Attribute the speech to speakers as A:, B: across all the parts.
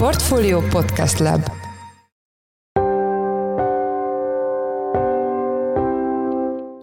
A: Portfolio Podcast Lab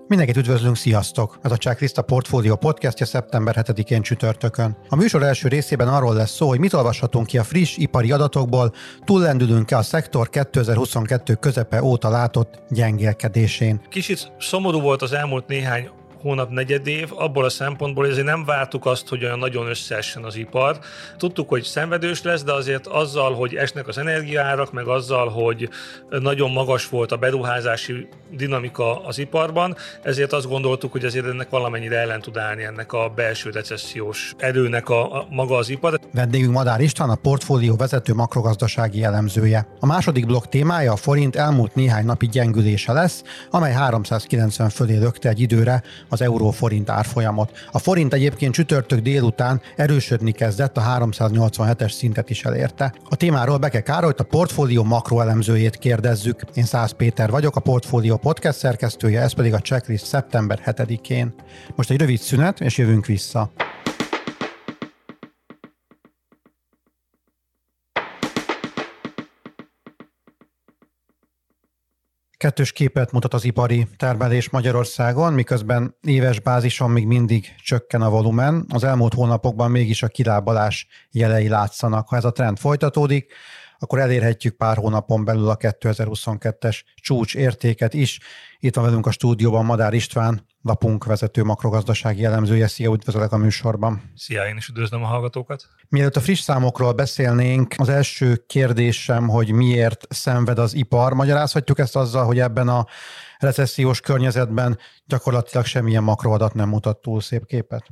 B: Mindenkit üdvözlünk, sziasztok! Ez a Checklist a Portfolio podcastja szeptember 7-én csütörtökön. A műsor első részében arról lesz szó, hogy mit olvashatunk ki a friss ipari adatokból, túllendülünk-e a szektor 2022 közepe óta látott gyengélkedésén.
C: Kicsit szomorú volt az elmúlt néhány hónap negyedév, abból a szempontból, hogy azért nem vártuk azt, hogy olyan nagyon összeessen az ipar. Tudtuk, hogy szenvedős lesz, de azért azzal, hogy esnek az energiárak, meg azzal, hogy nagyon magas volt a beruházási dinamika az iparban, ezért azt gondoltuk, hogy azért ennek valamennyire ellen tud állni ennek a belső recessziós erőnek a, a maga az ipar.
B: Vendégünk Madár István, a portfólió vezető makrogazdasági elemzője. A második blokk témája a forint elmúlt néhány napi gyengülése lesz, amely 390 fölé lökte egy időre az euró-forint árfolyamot. A forint egyébként csütörtök délután erősödni kezdett, a 387-es szintet is elérte. A témáról Beke Károlyt, a portfólió makroelemzőjét kérdezzük. Én Szász Péter vagyok, a portfólió podcast szerkesztője, ez pedig a checklist szeptember 7-én. Most egy rövid szünet, és jövünk vissza. Kettős képet mutat az ipari termelés Magyarországon, miközben éves bázison még mindig csökken a volumen. Az elmúlt hónapokban mégis a kilábalás jelei látszanak. Ha ez a trend folytatódik, akkor elérhetjük pár hónapon belül a 2022-es csúcs értéket is. Itt van velünk a stúdióban Madár István, lapunk vezető makrogazdasági elemzője. Szia, üdvözlök a műsorban.
C: Szia, én is üdvözlöm a hallgatókat.
B: Mielőtt a friss számokról beszélnénk, az első kérdésem, hogy miért szenved az ipar. Magyarázhatjuk ezt azzal, hogy ebben a recessziós környezetben gyakorlatilag semmilyen makroadat nem mutat túl szép képet?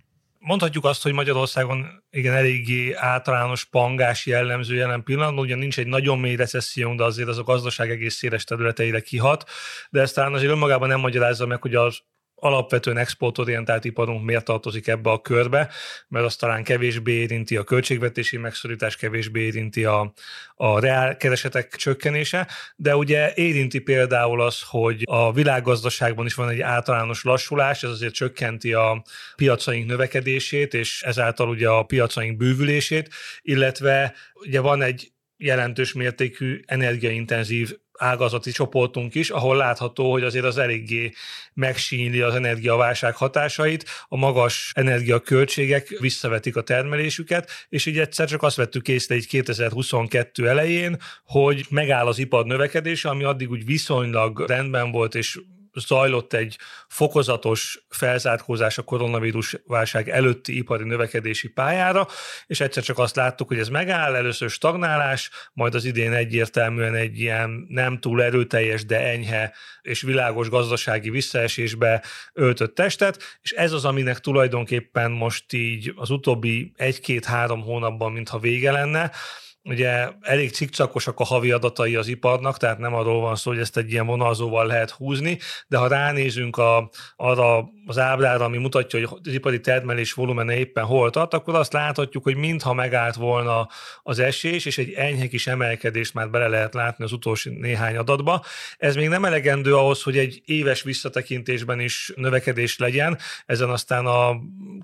C: Mondhatjuk azt, hogy Magyarországon igen eléggé általános pangás jellemző jelen pillanatban, ugye nincs egy nagyon mély recessziónk, de azért az a gazdaság egész széles területeire kihat, de ezt talán azért önmagában nem magyarázza meg, hogy az alapvetően exportorientált iparunk miért tartozik ebbe a körbe, mert az talán kevésbé érinti a költségvetési megszorítás, kevésbé érinti a, a reál keresetek csökkenése, de ugye érinti például az, hogy a világgazdaságban is van egy általános lassulás, ez azért csökkenti a piacaink növekedését, és ezáltal ugye a piacaink bővülését, illetve ugye van egy jelentős mértékű energiaintenzív ágazati csoportunk is, ahol látható, hogy azért az eléggé megsínyli az energiaválság hatásait, a magas energiaköltségek visszavetik a termelésüket, és így egyszer csak azt vettük észre egy 2022 elején, hogy megáll az ipar növekedése, ami addig úgy viszonylag rendben volt, és zajlott egy fokozatos felzárkózás a koronavírus válság előtti ipari növekedési pályára, és egyszer csak azt láttuk, hogy ez megáll, először stagnálás, majd az idén egyértelműen egy ilyen nem túl erőteljes, de enyhe és világos gazdasági visszaesésbe öltött testet, és ez az, aminek tulajdonképpen most így az utóbbi egy-két-három hónapban mintha vége lenne, ugye elég cikcakosak a havi adatai az iparnak, tehát nem arról van szó, hogy ezt egy ilyen vonalzóval lehet húzni, de ha ránézünk a, arra az ábrára, ami mutatja, hogy az ipari termelés volumene éppen hol tart, akkor azt láthatjuk, hogy mintha megállt volna az esés, és egy enyhe kis emelkedést már bele lehet látni az utolsó néhány adatba. Ez még nem elegendő ahhoz, hogy egy éves visszatekintésben is növekedés legyen, ezen aztán a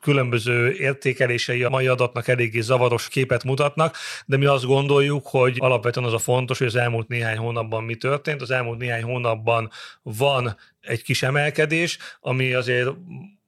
C: különböző értékelései a mai adatnak eléggé zavaros képet mutatnak, de mi azt gondoljuk, hogy alapvetően az a fontos, hogy az elmúlt néhány hónapban mi történt. Az elmúlt néhány hónapban van egy kis emelkedés, ami azért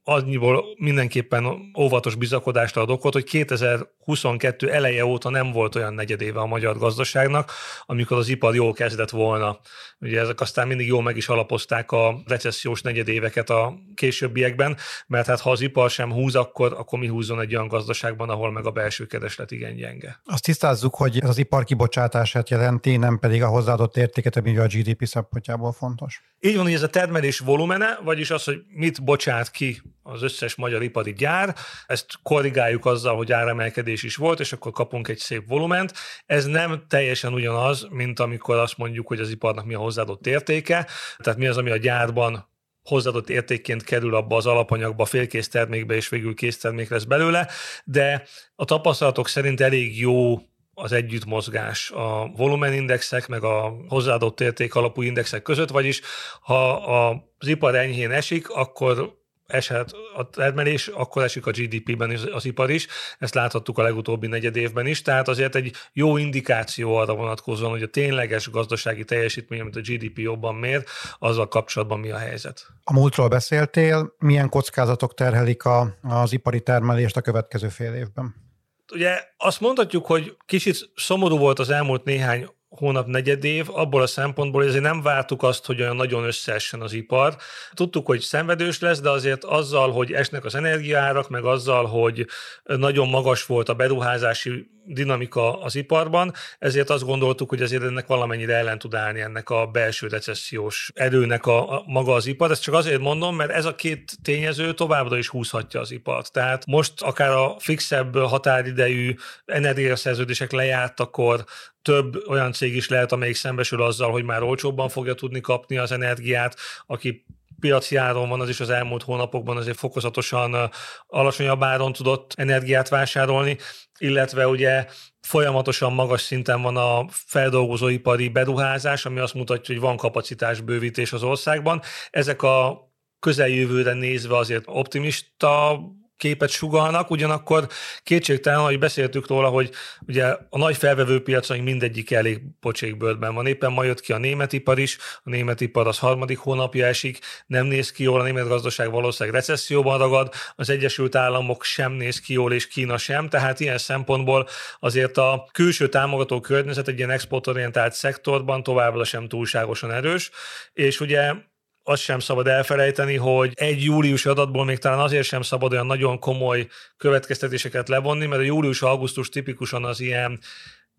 C: annyiból mindenképpen óvatos bizakodást ad okot, hogy 2022 eleje óta nem volt olyan negyedéve a magyar gazdaságnak, amikor az ipar jól kezdett volna. Ugye ezek aztán mindig jól meg is alapozták a recessziós negyedéveket a későbbiekben, mert hát ha az ipar sem húz, akkor, akkor mi húzzon egy olyan gazdaságban, ahol meg a belső kereslet igen gyenge.
B: Azt tisztázzuk, hogy ez az ipar kibocsátását jelenti, nem pedig a hozzáadott értéket, ami a GDP szempontjából fontos.
C: Így van, hogy ez a termelés volumene, vagyis az, hogy mit bocsát ki az összes magyar ipari gyár, ezt korrigáljuk azzal, hogy áremelkedés is volt, és akkor kapunk egy szép volument. Ez nem teljesen ugyanaz, mint amikor azt mondjuk, hogy az iparnak mi a hozzáadott értéke, tehát mi az, ami a gyárban hozzáadott értékként kerül abba az alapanyagba, félkész termékbe, és végül késztermék lesz belőle, de a tapasztalatok szerint elég jó az együttmozgás a volumenindexek, meg a hozzáadott érték alapú indexek között, vagyis ha az ipar enyhén esik, akkor eshet a termelés, akkor esik a GDP-ben is, az ipar is. Ezt láthattuk a legutóbbi negyed évben is, tehát azért egy jó indikáció arra vonatkozóan, hogy a tényleges gazdasági teljesítmény, amit a GDP jobban mér, azzal kapcsolatban mi a helyzet.
B: A múltról beszéltél, milyen kockázatok terhelik a, az ipari termelést a következő fél évben?
C: Ugye azt mondhatjuk, hogy kicsit szomorú volt az elmúlt néhány hónap negyedév, abból a szempontból, hogy azért nem vártuk azt, hogy olyan nagyon összeessen az ipar. Tudtuk, hogy szenvedős lesz, de azért azzal, hogy esnek az energiárak, meg azzal, hogy nagyon magas volt a beruházási dinamika az iparban, ezért azt gondoltuk, hogy azért ennek valamennyire ellen tud állni ennek a belső recessziós erőnek a, a maga az ipar. Ezt csak azért mondom, mert ez a két tényező továbbra is húzhatja az ipart. Tehát most akár a fixebb határidejű energiaszerződések lejártakor több olyan cég is lehet, amelyik szembesül azzal, hogy már olcsóbban fogja tudni kapni az energiát, aki piaci áron van, az is az elmúlt hónapokban azért fokozatosan alacsonyabb áron tudott energiát vásárolni, illetve ugye folyamatosan magas szinten van a feldolgozóipari beruházás, ami azt mutatja, hogy van kapacitás bővítés az országban. Ezek a közeljövőre nézve azért optimista képet sugalnak, ugyanakkor kétségtelen, hogy beszéltük róla, hogy ugye a nagy felvevő piacaink mindegyik elég pocsékbőrben van. Éppen ma jött ki a német ipar is, a német ipar az harmadik hónapja esik, nem néz ki jól, a német gazdaság valószínűleg recesszióban ragad, az Egyesült Államok sem néz ki jól, és Kína sem, tehát ilyen szempontból azért a külső támogató környezet egy ilyen exportorientált szektorban továbbra sem túlságosan erős, és ugye azt sem szabad elfelejteni, hogy egy júliusi adatból még talán azért sem szabad olyan nagyon komoly következtetéseket levonni, mert a július-augusztus tipikusan az ilyen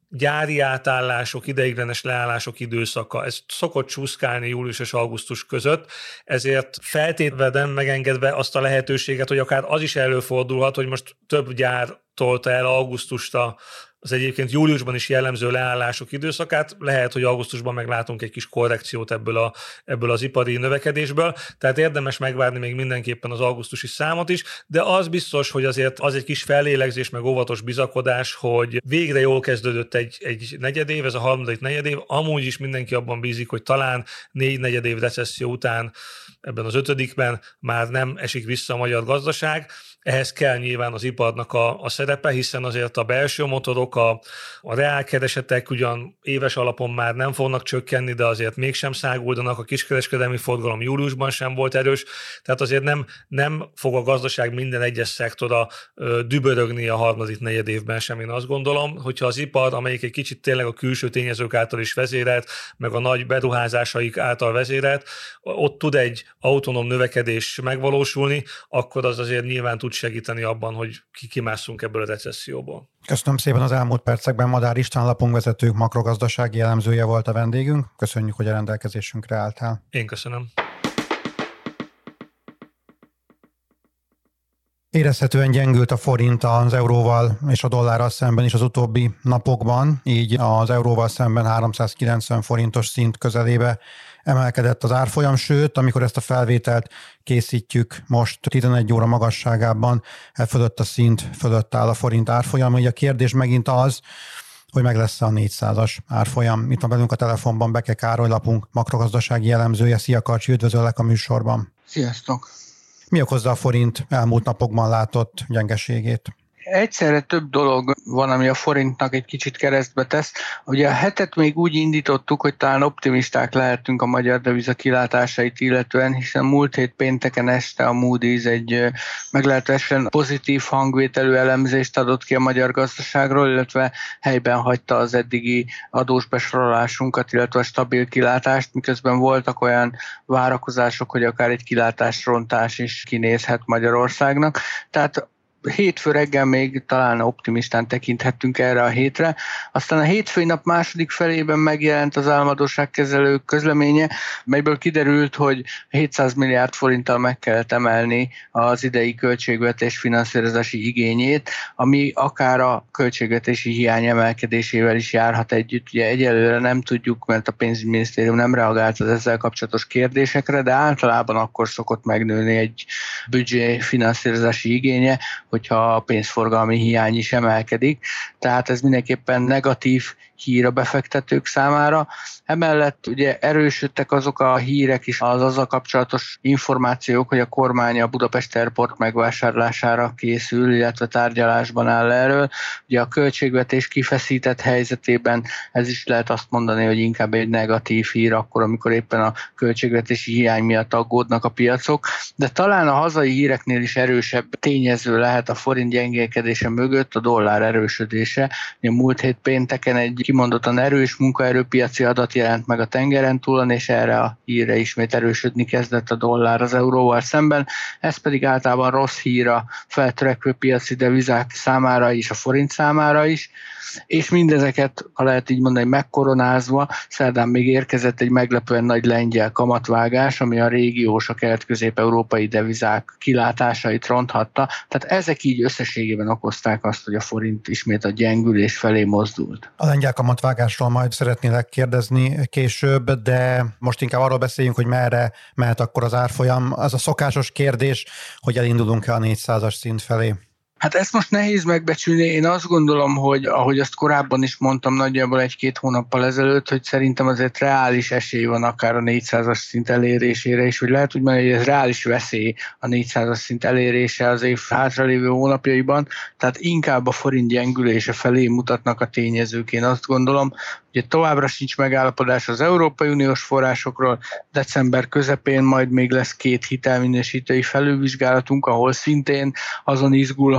C: gyári átállások, ideiglenes leállások időszaka. Ez szokott csúszkálni július és augusztus között, ezért feltétlenül megengedve azt a lehetőséget, hogy akár az is előfordulhat, hogy most több gyár tolta el augusztusta az egyébként júliusban is jellemző leállások időszakát, lehet, hogy augusztusban meglátunk egy kis korrekciót ebből, a, ebből az ipari növekedésből, tehát érdemes megvárni még mindenképpen az augusztusi számot is, de az biztos, hogy azért az egy kis fellélegzés, meg óvatos bizakodás, hogy végre jól kezdődött egy, egy negyedév, ez a harmadik negyedév, amúgy is mindenki abban bízik, hogy talán négy negyedév recesszió után ebben az ötödikben már nem esik vissza a magyar gazdaság, ehhez kell nyilván az iparnak a, a szerepe, hiszen azért a belső motorok, a, a reálkeresetek ugyan éves alapon már nem fognak csökkenni, de azért mégsem száguldanak, a kiskereskedelmi forgalom júliusban sem volt erős, tehát azért nem, nem fog a gazdaság minden egyes szektora ö, dübörögni a harmadik negyed évben sem, én azt gondolom, hogyha az ipar, amelyik egy kicsit tényleg a külső tényezők által is vezérelt, meg a nagy beruházásaik által vezérelt, ott tud egy autonóm növekedés megvalósulni, akkor az azért nyilván tud segíteni abban, hogy kikimásszunk ebből a recesszióból.
B: Köszönöm szépen az elmúlt percekben. Madár István lapunk vezető makrogazdasági elemzője volt a vendégünk. Köszönjük, hogy a rendelkezésünkre álltál.
C: Én köszönöm.
B: Érezhetően gyengült a forint az euróval és a dollárral szemben is az utóbbi napokban, így az euróval szemben 390 forintos szint közelébe emelkedett az árfolyam, sőt, amikor ezt a felvételt készítjük most 11 óra magasságában, e fölött a szint fölött áll a forint árfolyam. Ugye a kérdés megint az, hogy meg lesz a 400-as árfolyam. Itt van velünk a telefonban Beke Károly lapunk makrogazdasági jellemzője. Szia Karcsi, üdvözöllek a műsorban.
D: Sziasztok!
B: Mi okozza a forint elmúlt napokban látott gyengeségét?
D: Egyszerre több dolog van, ami a forintnak egy kicsit keresztbe tesz. Ugye a hetet még úgy indítottuk, hogy talán optimisták lehetünk a magyar deviza kilátásait illetően, hiszen múlt hét pénteken este a Moody's egy meglehetősen pozitív hangvételű elemzést adott ki a magyar gazdaságról, illetve helyben hagyta az eddigi adós besorolásunkat, illetve a stabil kilátást, miközben voltak olyan várakozások, hogy akár egy kilátásrontás is kinézhet Magyarországnak. Tehát hétfő reggel még talán optimistán tekinthettünk erre a hétre. Aztán a hétfői nap második felében megjelent az államadóságkezelő közleménye, melyből kiderült, hogy 700 milliárd forinttal meg kellett emelni az idei költségvetés finanszírozási igényét, ami akár a költségvetési hiány emelkedésével is járhat együtt. Ugye egyelőre nem tudjuk, mert a pénzügyminisztérium nem reagált az ezzel kapcsolatos kérdésekre, de általában akkor szokott megnőni egy büdzsé finanszírozási igénye, hogyha a pénzforgalmi hiány is emelkedik. Tehát ez mindenképpen negatív hír a befektetők számára. Emellett ugye erősödtek azok a hírek is, az azzal kapcsolatos információk, hogy a kormány a Budapest Airport megvásárlására készül, illetve tárgyalásban áll erről. Ugye a költségvetés kifeszített helyzetében ez is lehet azt mondani, hogy inkább egy negatív hír akkor, amikor éppen a költségvetési hiány miatt aggódnak a piacok, de talán a hazai híreknél is erősebb tényező lehet a forint gyengélkedése mögött a dollár erősödése. Ugye múlt hét pénteken egy kimondottan erős munkaerőpiaci adat jelent meg a tengeren túlon, és erre a hírre ismét erősödni kezdett a dollár az euróval szemben. Ez pedig általában rossz hír a feltörekvő piaci devizák számára is, a forint számára is és mindezeket, ha lehet így mondani, megkoronázva, szerdán még érkezett egy meglepően nagy lengyel kamatvágás, ami a régiós, a kelet-közép-európai devizák kilátásait ronthatta. Tehát ezek így összességében okozták azt, hogy a forint ismét a gyengülés felé mozdult.
B: A lengyel kamatvágásról majd szeretnélek kérdezni később, de most inkább arról beszéljünk, hogy merre mehet akkor az árfolyam. Az a szokásos kérdés, hogy elindulunk-e a 400-as szint felé.
D: Hát ezt most nehéz megbecsülni. Én azt gondolom, hogy ahogy azt korábban is mondtam nagyjából egy-két hónappal ezelőtt, hogy szerintem azért reális esély van akár a 400-as szint elérésére is, hogy lehet úgy mondani, hogy ez reális veszély a 400-as szint elérése az év hátralévő hónapjaiban, tehát inkább a forint gyengülése felé mutatnak a tényezők. Én azt gondolom, Ugye továbbra sincs megállapodás az Európai Uniós forrásokról, december közepén majd még lesz két hitelminősítői felülvizsgálatunk, ahol szintén azon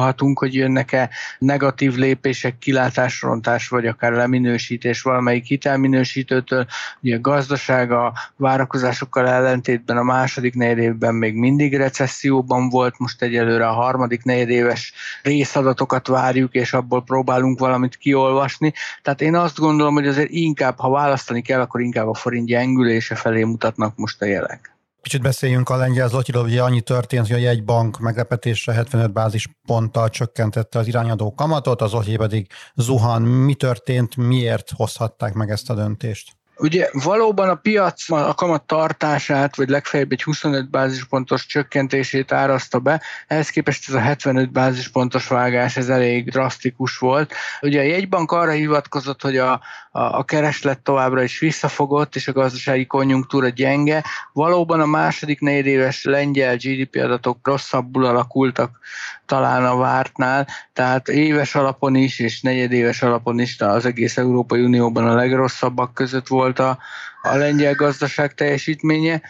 D: izgulhatunk, hogy jönnek-e negatív lépések, kilátásrontás, vagy akár leminősítés valamelyik hitelminősítőtől. Ugye a gazdaság a várakozásokkal ellentétben a második negyedévben még mindig recesszióban volt, most egyelőre a harmadik negyedéves részadatokat várjuk, és abból próbálunk valamit kiolvasni. Tehát én azt gondolom, hogy azért inkább, ha választani kell, akkor inkább a forint gyengülése felé mutatnak most a jelek.
B: Kicsit beszéljünk a lengyel zlotyiról, ugye annyi történt, hogy a jegybank meglepetésre 75 bázisponttal csökkentette az irányadó kamatot, az zloty pedig zuhan. Mi történt, miért hozhatták meg ezt a döntést?
D: Ugye valóban a piac a kamat tartását, vagy legfeljebb egy 25 bázispontos csökkentését áraszta be, ehhez képest ez a 75 bázispontos vágás, ez elég drasztikus volt. Ugye a jegybank arra hivatkozott, hogy a, a, kereslet továbbra is visszafogott, és a gazdasági konjunktúra gyenge. Valóban a második negyedéves lengyel GDP adatok rosszabbul alakultak talán a vártnál, tehát éves alapon is, és negyedéves alapon is az egész Európai Unióban a legrosszabbak között volt a, a lengyel gazdaság teljesítménye.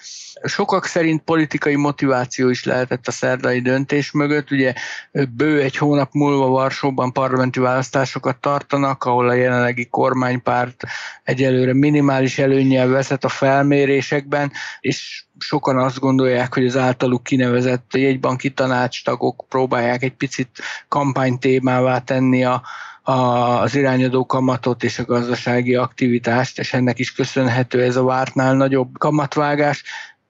D: Sokak szerint politikai motiváció is lehetett a szerdai döntés mögött. Ugye bő egy hónap múlva Varsóban parlamenti választásokat tartanak, ahol a jelenlegi kormánypárt egyelőre minimális előnyel vezet a felmérésekben, és sokan azt gondolják, hogy az általuk kinevezett jegybanki tanácstagok próbálják egy picit kampánytémává tenni a, az irányadó kamatot és a gazdasági aktivitást, és ennek is köszönhető ez a vártnál nagyobb kamatvágás.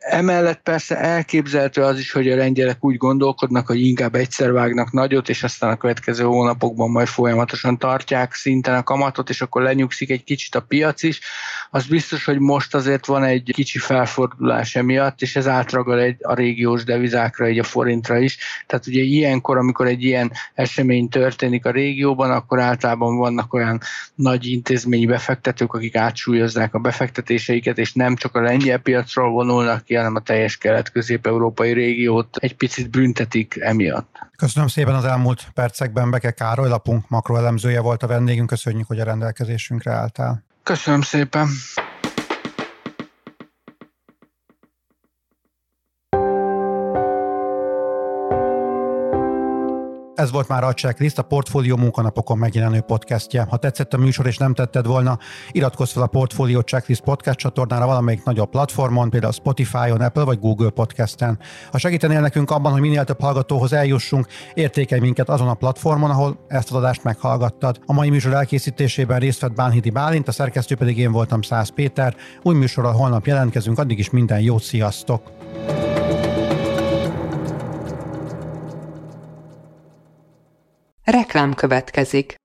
D: Emellett persze elképzelhető az is, hogy a lengyelek úgy gondolkodnak, hogy inkább egyszer vágnak nagyot, és aztán a következő hónapokban majd folyamatosan tartják szinten a kamatot, és akkor lenyugszik egy kicsit a piac is. Az biztos, hogy most azért van egy kicsi felfordulás emiatt, és ez átragad egy, a régiós devizákra, egy a forintra is. Tehát ugye ilyenkor, amikor egy ilyen esemény történik a régióban, akkor általában vannak olyan nagy intézményi befektetők, akik átsúlyozzák a befektetéseiket, és nem csak a lengyel piacról vonulnak ki, hanem a teljes kelet-közép-európai régiót egy picit büntetik emiatt.
B: Köszönöm szépen az elmúlt percekben Beke Károly, lapunk makroelemzője volt a vendégünk, köszönjük, hogy a rendelkezésünkre álltál.
D: Köszönöm szépen.
B: Ez volt már a Checklist, a Portfólió munkanapokon megjelenő podcastje. Ha tetszett a műsor és nem tetted volna, iratkozz fel a Portfólió Checklist podcast csatornára valamelyik nagyobb platformon, például Spotify-on, Apple vagy Google podcasten. Ha segítenél nekünk abban, hogy minél több hallgatóhoz eljussunk, értékelj minket azon a platformon, ahol ezt az adást meghallgattad. A mai műsor elkészítésében részt vett Bánhidi Bálint, a szerkesztő pedig én voltam Száz Péter. Új műsorral holnap jelentkezünk, addig is minden jót, sziasztok!
A: Reklám következik.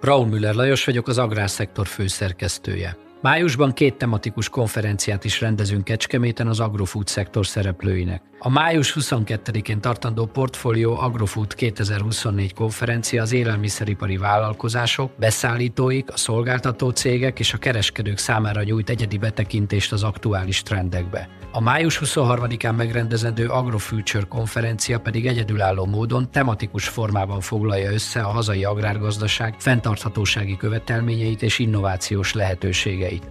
E: Raúl Müller Lajos vagyok, az Agrárszektor főszerkesztője. Májusban két tematikus konferenciát is rendezünk Kecskeméten az agrofood szektor szereplőinek. A május 22-én tartandó Portfolio Agrofood 2024 konferencia az élelmiszeripari vállalkozások, beszállítóik, a szolgáltató cégek és a kereskedők számára nyújt egyedi betekintést az aktuális trendekbe. A május 23-án megrendezendő Agrofuture konferencia pedig egyedülálló módon tematikus formában foglalja össze a hazai agrárgazdaság fenntarthatósági követelményeit és innovációs lehetőségeit.